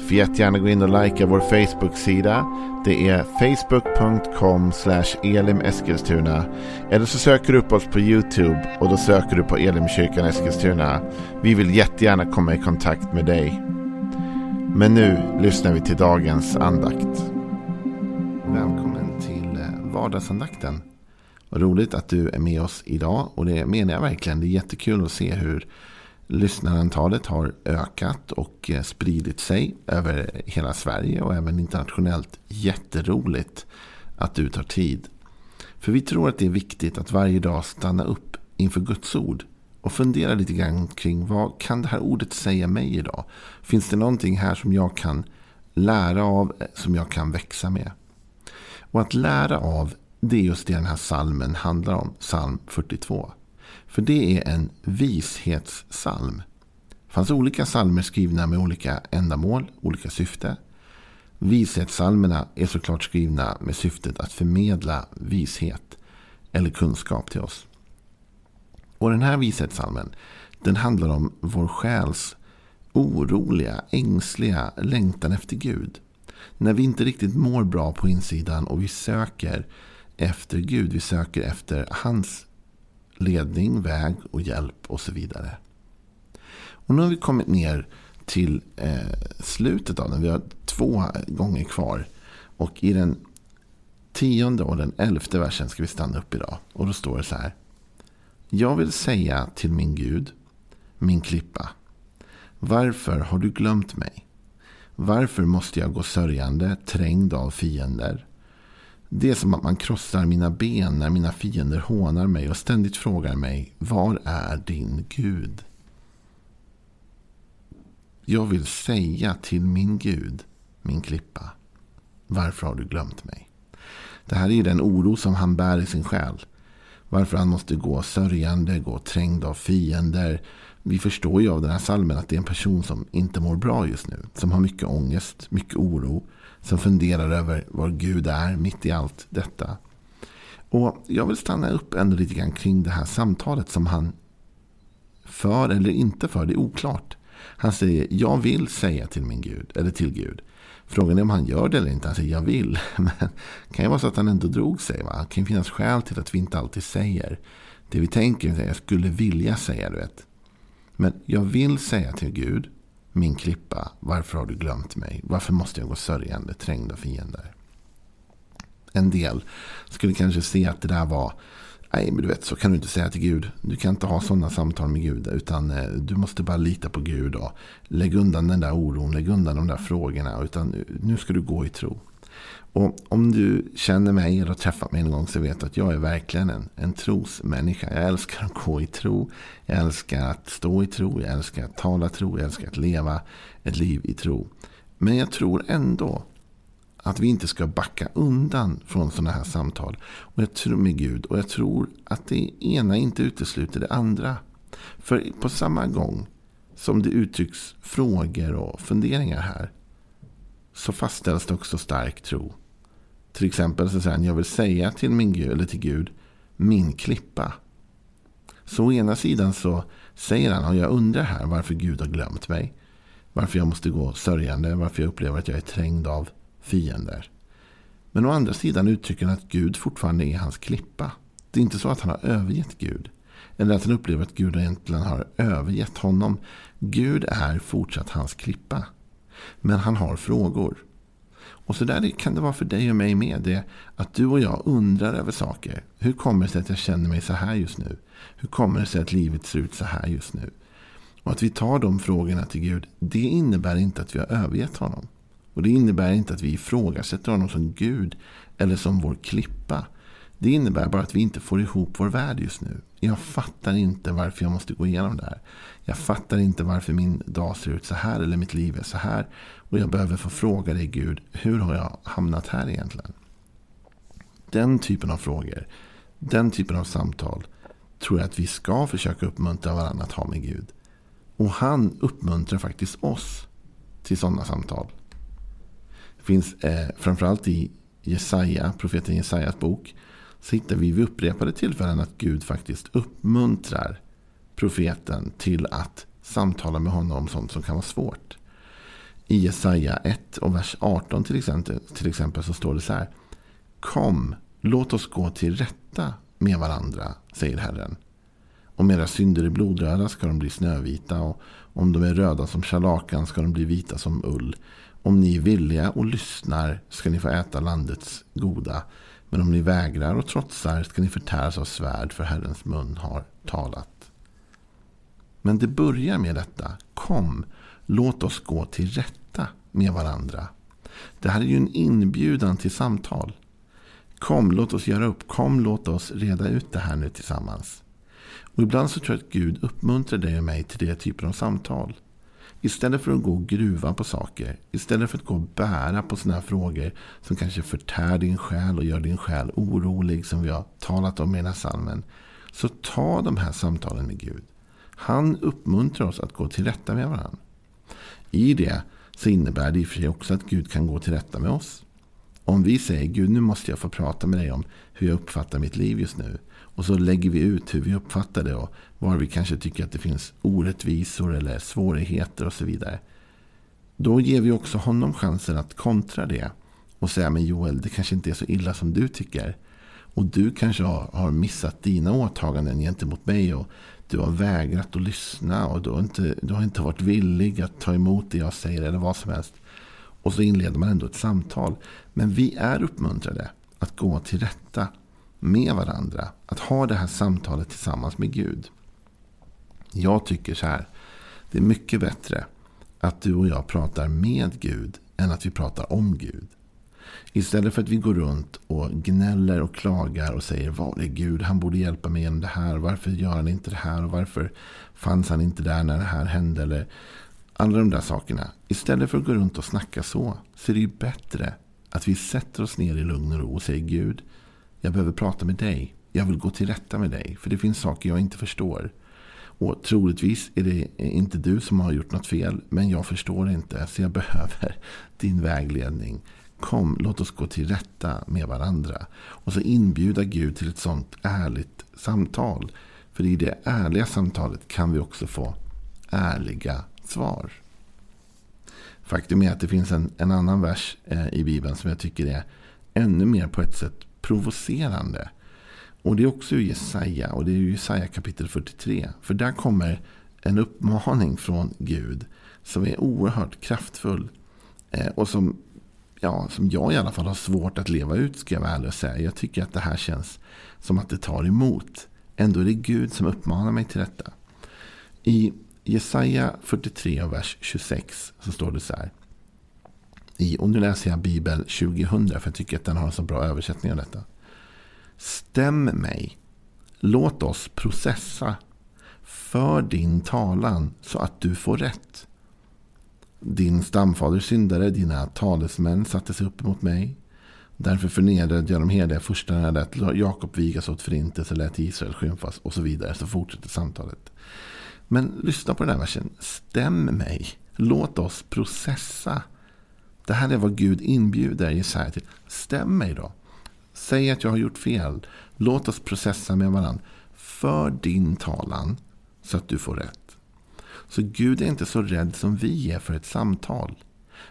Får jättegärna gå in och likea vår Facebook-sida. Det är facebook.com elimeskilstuna. Eller så söker du upp oss på YouTube och då söker du på Elimkyrkan Eskilstuna. Vi vill jättegärna komma i kontakt med dig. Men nu lyssnar vi till dagens andakt. Välkommen till eh, vardagsandakten. Vad roligt att du är med oss idag och det menar jag verkligen. Det är jättekul att se hur lyssnarantalet har ökat och eh, spridit sig över hela Sverige och även internationellt. Jätteroligt att du tar tid. För vi tror att det är viktigt att varje dag stanna upp inför Guds ord och fundera lite grann kring vad kan det här ordet säga mig idag? Finns det någonting här som jag kan lära av, eh, som jag kan växa med? Och att lära av, det är just det den här salmen handlar om, psalm 42. För det är en vishetssalm. Det fanns olika salmer skrivna med olika ändamål, olika syfte. Vishetssalmerna är såklart skrivna med syftet att förmedla vishet eller kunskap till oss. Och den här vishetssalmen den handlar om vår själs oroliga, ängsliga längtan efter Gud. När vi inte riktigt mår bra på insidan och vi söker efter Gud. Vi söker efter hans ledning, väg och hjälp och så vidare. Och nu har vi kommit ner till eh, slutet av den. Vi har två gånger kvar. Och i den tionde och den elfte versen ska vi stanna upp idag. Och då står det så här. Jag vill säga till min Gud, min klippa. Varför har du glömt mig? Varför måste jag gå sörjande, trängd av fiender? Det är som att man krossar mina ben när mina fiender hånar mig och ständigt frågar mig Var är din Gud? Jag vill säga till min Gud, min klippa. Varför har du glömt mig? Det här är den oro som han bär i sin själ. Varför han måste gå sörjande, gå trängd av fiender. Vi förstår ju av den här salmen att det är en person som inte mår bra just nu. Som har mycket ångest, mycket oro. Som funderar över var Gud är mitt i allt detta. Och jag vill stanna upp ändå lite grann kring det här samtalet som han för eller inte för. Det är oklart. Han säger jag vill säga till min Gud. Eller till Gud. Frågan är om han gör det eller inte. Han säger jag vill. Men det kan ju vara så att han ändå drog sig. Va? Det kan finnas skäl till att vi inte alltid säger det vi tänker. Jag skulle vilja säga. Du vet. Men jag vill säga till Gud min klippa, varför har du glömt mig? Varför måste jag gå sörjande, trängd av fiender? En del skulle kanske se att det där var, nej men du vet så kan du inte säga till Gud. Du kan inte ha sådana samtal med Gud. Utan eh, du måste bara lita på Gud och lägg undan den där oron, lägg undan de där frågorna. Utan nu ska du gå i tro. Och om du känner mig eller har träffat mig en gång så vet du att jag är verkligen en, en trosmänniska. Jag älskar att gå i tro. Jag älskar att stå i tro. Jag älskar att tala tro. Jag älskar att leva ett liv i tro. Men jag tror ändå att vi inte ska backa undan från sådana här samtal. Och jag tror med Gud. Och jag tror att det ena inte utesluter det andra. För på samma gång som det uttrycks frågor och funderingar här så fastställs det också stark tro. Till exempel så säger han, jag vill säga till min Gud, eller till Gud, min klippa. Så å ena sidan så säger han, och jag undrar här varför Gud har glömt mig. Varför jag måste gå sörjande, varför jag upplever att jag är trängd av fiender. Men å andra sidan uttrycker han att Gud fortfarande är hans klippa. Det är inte så att han har övergett Gud. Eller att han upplever att Gud egentligen har övergett honom. Gud är fortsatt hans klippa. Men han har frågor. Och så där kan det vara för dig och mig med. Det att du och jag undrar över saker. Hur kommer det sig att jag känner mig så här just nu? Hur kommer det sig att livet ser ut så här just nu? Och att vi tar de frågorna till Gud. Det innebär inte att vi har övergett honom. Och det innebär inte att vi ifrågasätter honom som Gud. Eller som vår klippa. Det innebär bara att vi inte får ihop vår värld just nu. Jag fattar inte varför jag måste gå igenom det här. Jag fattar inte varför min dag ser ut så här eller mitt liv är så här. Och jag behöver få fråga dig Gud, hur har jag hamnat här egentligen? Den typen av frågor, den typen av samtal, tror jag att vi ska försöka uppmuntra varandra att ha med Gud. Och han uppmuntrar faktiskt oss till sådana samtal. Det finns eh, framförallt i Jesaja, profeten Jesajas bok. Så hittar vi vid upprepade tillfällen att Gud faktiskt uppmuntrar profeten till att samtala med honom om sånt som kan vara svårt. I Jesaja 1 och vers 18 till exempel, till exempel så står det så här. Kom, låt oss gå till rätta med varandra, säger Herren. Om era synder är blodröda ska de bli snövita och om de är röda som scharlakan ska de bli vita som ull. Om ni är villiga och lyssnar ska ni få äta landets goda. Men om ni vägrar och trotsar ska ni förtäras av svärd för Herrens mun har talat. Men det börjar med detta. Kom, låt oss gå till rätta med varandra. Det här är ju en inbjudan till samtal. Kom, låt oss göra upp. Kom, låt oss reda ut det här nu tillsammans. Och ibland så tror jag att Gud uppmuntrar dig och mig till det typen av samtal. Istället för att gå och gruva på saker. Istället för att gå och bära på sådana här frågor som kanske förtär din själ och gör din själ orolig som vi har talat om i den här salmen. Så ta de här samtalen med Gud. Han uppmuntrar oss att gå till rätta med varandra. I det så innebär det i och för sig också att Gud kan gå till rätta med oss. Om vi säger Gud nu måste jag få prata med dig om hur jag uppfattar mitt liv just nu. Och så lägger vi ut hur vi uppfattar det och var vi kanske tycker att det finns orättvisor eller svårigheter och så vidare. Då ger vi också honom chansen att kontra det och säga men Joel, det kanske inte är så illa som du tycker. Och du kanske har missat dina åtaganden gentemot mig och du har vägrat att lyssna och du har, inte, du har inte varit villig att ta emot det jag säger eller vad som helst. Och så inleder man ändå ett samtal. Men vi är uppmuntrade att gå till rätta med varandra. Att ha det här samtalet tillsammans med Gud. Jag tycker så här. Det är mycket bättre att du och jag pratar med Gud än att vi pratar om Gud. Istället för att vi går runt och gnäller och klagar och säger var är Gud? Han borde hjälpa mig genom det här. Varför gör han inte det här? Och varför fanns han inte där när det här hände? Eller alla de där sakerna. Istället för att gå runt och snacka så. Så är det ju bättre att vi sätter oss ner i lugn och ro och säger Gud. Jag behöver prata med dig. Jag vill gå till rätta med dig. För det finns saker jag inte förstår. Och troligtvis är det inte du som har gjort något fel. Men jag förstår inte. Så jag behöver din vägledning. Kom, låt oss gå till rätta med varandra. Och så inbjuda Gud till ett sånt ärligt samtal. För i det ärliga samtalet kan vi också få ärliga svar. Faktum är att det finns en, en annan vers eh, i Bibeln som jag tycker är ännu mer på ett sätt provocerande. Och det är också ur Jesaja och det är Jesaja kapitel 43. För där kommer en uppmaning från Gud som är oerhört kraftfull. Eh, och som, ja, som jag i alla fall har svårt att leva ut ska jag vara ärlig och säga. Jag tycker att det här känns som att det tar emot. Ändå är det Gud som uppmanar mig till detta. I Jesaja 43 vers 26 så står det så här. I, och nu läser jag Bibel 2000 för jag tycker att den har en så bra översättning av detta. Stäm mig. Låt oss processa. För din talan så att du får rätt. Din stamfader syndare, dina talesmän satte sig upp mot mig. Därför förnedrade jag de heliga furstarna, lät Jakob vigas åt förintelse, lät Israel skymfas och så vidare. Så fortsätter samtalet. Men lyssna på den här versen. Stäm mig. Låt oss processa. Det här är vad Gud inbjuder Jesaja till. Stäm mig då. Säg att jag har gjort fel. Låt oss processa med varandra. För din talan så att du får rätt. Så Gud är inte så rädd som vi är för ett samtal.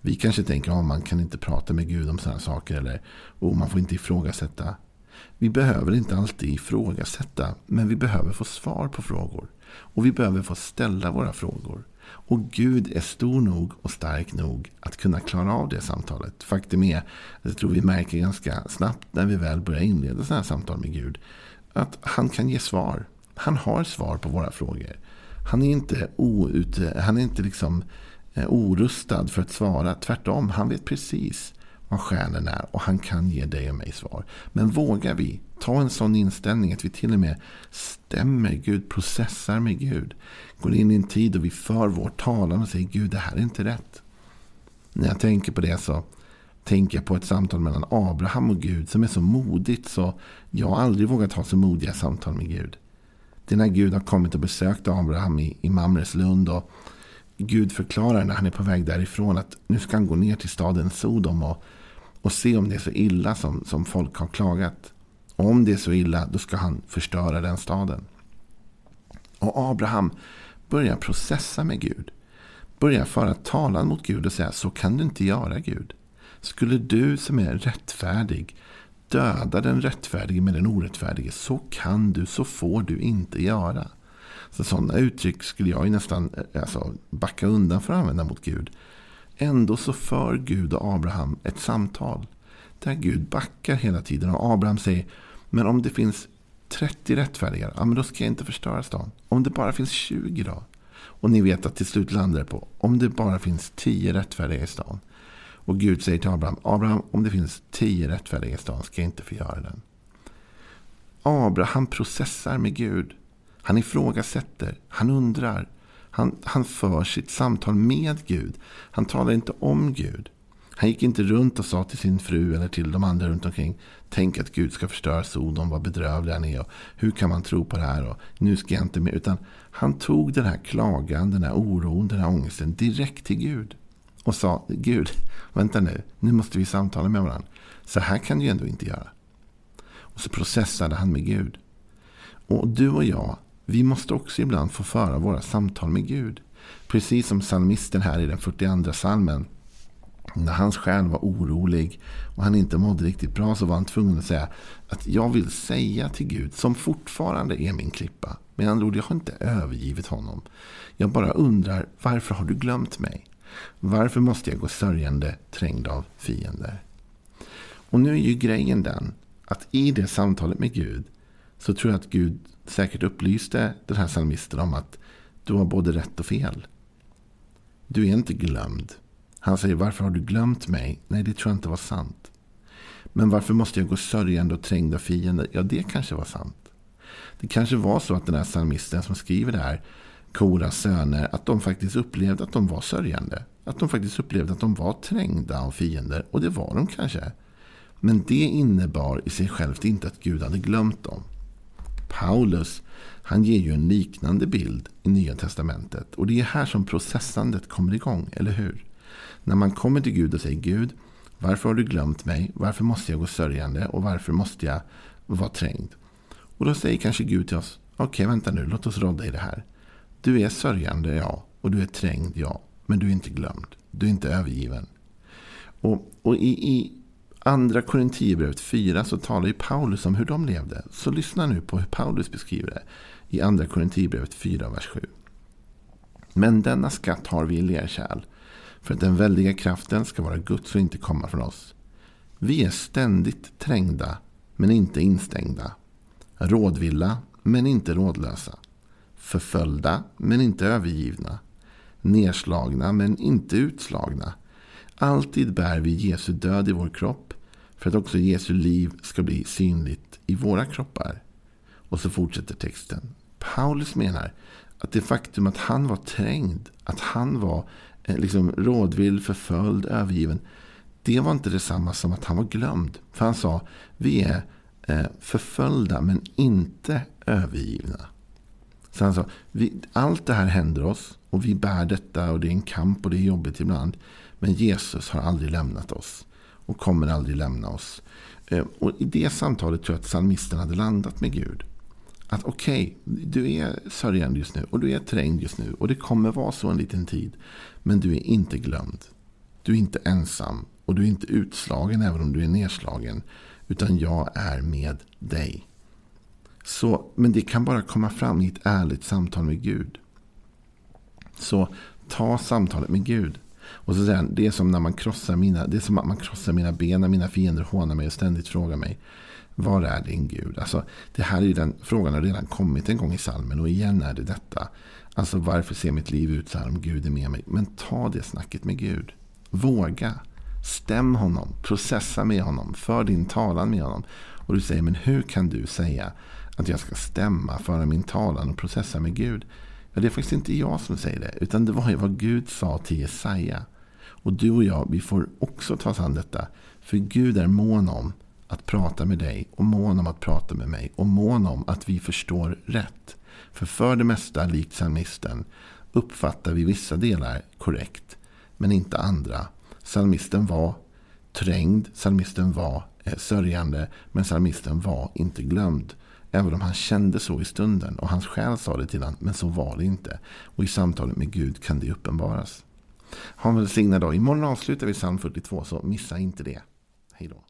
Vi kanske tänker att oh, man kan inte prata med Gud om sådana saker. Eller oh, man får inte ifrågasätta. Vi behöver inte alltid ifrågasätta. Men vi behöver få svar på frågor. Och vi behöver få ställa våra frågor. Och Gud är stor nog och stark nog att kunna klara av det samtalet. Faktum är, jag tror vi märker ganska snabbt när vi väl börjar inleda sådana här samtal med Gud, att han kan ge svar. Han har svar på våra frågor. Han är inte, oute, han är inte liksom eh, orustad för att svara. Tvärtom, han vet precis vad själen är och han kan ge dig och mig svar. Men vågar vi ta en sån inställning att vi till och med stämmer Gud, processar med Gud. Går in i en tid då vi för vår talan och säger Gud, det här är inte rätt. När jag tänker på det så tänker jag på ett samtal mellan Abraham och Gud som är så modigt så jag har aldrig vågat ha så modiga samtal med Gud. Det är när Gud har kommit och besökt Abraham i, i Mamreslund. Och Gud förklarar när han är på väg därifrån att nu ska han gå ner till staden Sodom och, och se om det är så illa som, som folk har klagat. Och om det är så illa, då ska han förstöra den staden. Och Abraham börjar processa med Gud. Börjar föra talan mot Gud och säga, så kan du inte göra Gud. Skulle du som är rättfärdig döda den rättfärdige med den orättfärdige, så kan du, så får du inte göra. Så sådana uttryck skulle jag ju nästan eh, alltså, backa undan för att använda mot Gud. Ändå så för Gud och Abraham ett samtal. Där Gud backar hela tiden och Abraham säger, men om det finns 30 rättfärdiga, ja men då ska jag inte förstöra stan. Om det bara finns 20 då? Och ni vet att till slut landar det på, om det bara finns 10 rättfärdiga i stan. Och Gud säger till Abraham, Abraham om det finns 10 rättfärdiga i stan ska jag inte förgöra den. Abraham processar med Gud. Han ifrågasätter, han undrar. Han, han för sitt samtal med Gud. Han talar inte om Gud. Han gick inte runt och sa till sin fru eller till de andra runt omkring. Tänk att Gud ska förstöra Sodom, vad bedrövlig han är. Och hur kan man tro på det här? Och nu ska jag inte mer. Utan han tog den här klagan, den här oron, den här ångesten direkt till Gud. Och sa, Gud, vänta nu, nu måste vi samtala med varandra. Så här kan du ju ändå inte göra. Och så processade han med Gud. Och du och jag, vi måste också ibland få föra våra samtal med Gud. Precis som psalmisten här i den 42 salmen. När hans själ var orolig och han inte mådde riktigt bra så var han tvungen att säga att jag vill säga till Gud som fortfarande är min klippa. Med andra ord, jag har inte övergivit honom. Jag bara undrar varför har du glömt mig? Varför måste jag gå sörjande trängd av fiender? Och nu är ju grejen den att i det samtalet med Gud så tror jag att Gud säkert upplyste den här psalmisten om att du har både rätt och fel. Du är inte glömd. Han säger varför har du glömt mig? Nej, det tror jag inte var sant. Men varför måste jag gå sörjande och trängd av fiender? Ja, det kanske var sant. Det kanske var så att den här psalmisten som skriver det här, Koras söner, att de faktiskt upplevde att de var sörjande. Att de faktiskt upplevde att de var trängda av fiender. Och det var de kanske. Men det innebar i sig självt inte att Gud hade glömt dem. Paulus han ger ju en liknande bild i Nya Testamentet. Och det är här som processandet kommer igång, eller hur? När man kommer till Gud och säger Gud, varför har du glömt mig? Varför måste jag gå sörjande? Och varför måste jag vara trängd? Och då säger kanske Gud till oss, okej okay, vänta nu, låt oss rodda i det här. Du är sörjande, ja. Och du är trängd, ja. Men du är inte glömd. Du är inte övergiven. Och, och i, i andra Korintierbrevet 4 så talar ju Paulus om hur de levde. Så lyssna nu på hur Paulus beskriver det. I andra Korintierbrevet 4, vers 7. Men denna skatt har vi i lerkärl. För att den väldiga kraften ska vara Guds och inte komma från oss. Vi är ständigt trängda, men inte instängda. Rådvilla, men inte rådlösa. Förföljda, men inte övergivna Nerslagna men inte utslagna. Alltid bär vi Jesu död i vår kropp för att också Jesu liv ska bli synligt i våra kroppar. Och så fortsätter texten. Paulus menar att det faktum att han var trängd, att han var eh, liksom rådvill, förföljd, övergiven. Det var inte detsamma som att han var glömd. För han sa, vi är eh, förföljda men inte övergivna. Så han sa, vi, allt det här händer oss och vi bär detta och det är en kamp och det är jobbigt ibland. Men Jesus har aldrig lämnat oss och kommer aldrig lämna oss. Eh, och i det samtalet tror jag att psalmisten hade landat med Gud. Att okej, okay, du är sörjande just nu och du är trängd just nu och det kommer vara så en liten tid. Men du är inte glömd. Du är inte ensam och du är inte utslagen även om du är nedslagen. Utan jag är med dig. Så, men det kan bara komma fram i ett ärligt samtal med Gud. Så ta samtalet med Gud. Och så säger han, det är som när man krossar mina, det är som att man krossar mina ben när mina fiender hånar mig och ständigt frågar mig. Var är din Gud? Alltså, det här är den frågan har redan kommit en gång i salmen och igen är det detta. Alltså varför ser mitt liv ut så här om Gud är med mig? Men ta det snacket med Gud. Våga. Stäm honom. Processa med honom. För din talan med honom. Och du säger, men hur kan du säga att jag ska stämma, föra min talan och processa med Gud? Ja, det är faktiskt inte jag som säger det. Utan det var ju vad Gud sa till Jesaja. Och du och jag, vi får också ta oss an detta. För Gud är mån om att prata med dig och mån om att prata med mig och mån om att vi förstår rätt. För för det mesta, likt psalmisten, uppfattar vi vissa delar korrekt, men inte andra. Psalmisten var trängd, psalmisten var eh, sörjande, men psalmisten var inte glömd. Även om han kände så i stunden och hans själ sa det till honom, men så var det inte. Och i samtalet med Gud kan det uppenbaras. Ha en välsignad dag. Imorgon avslutar vi psalm 42, så missa inte det. Hej då.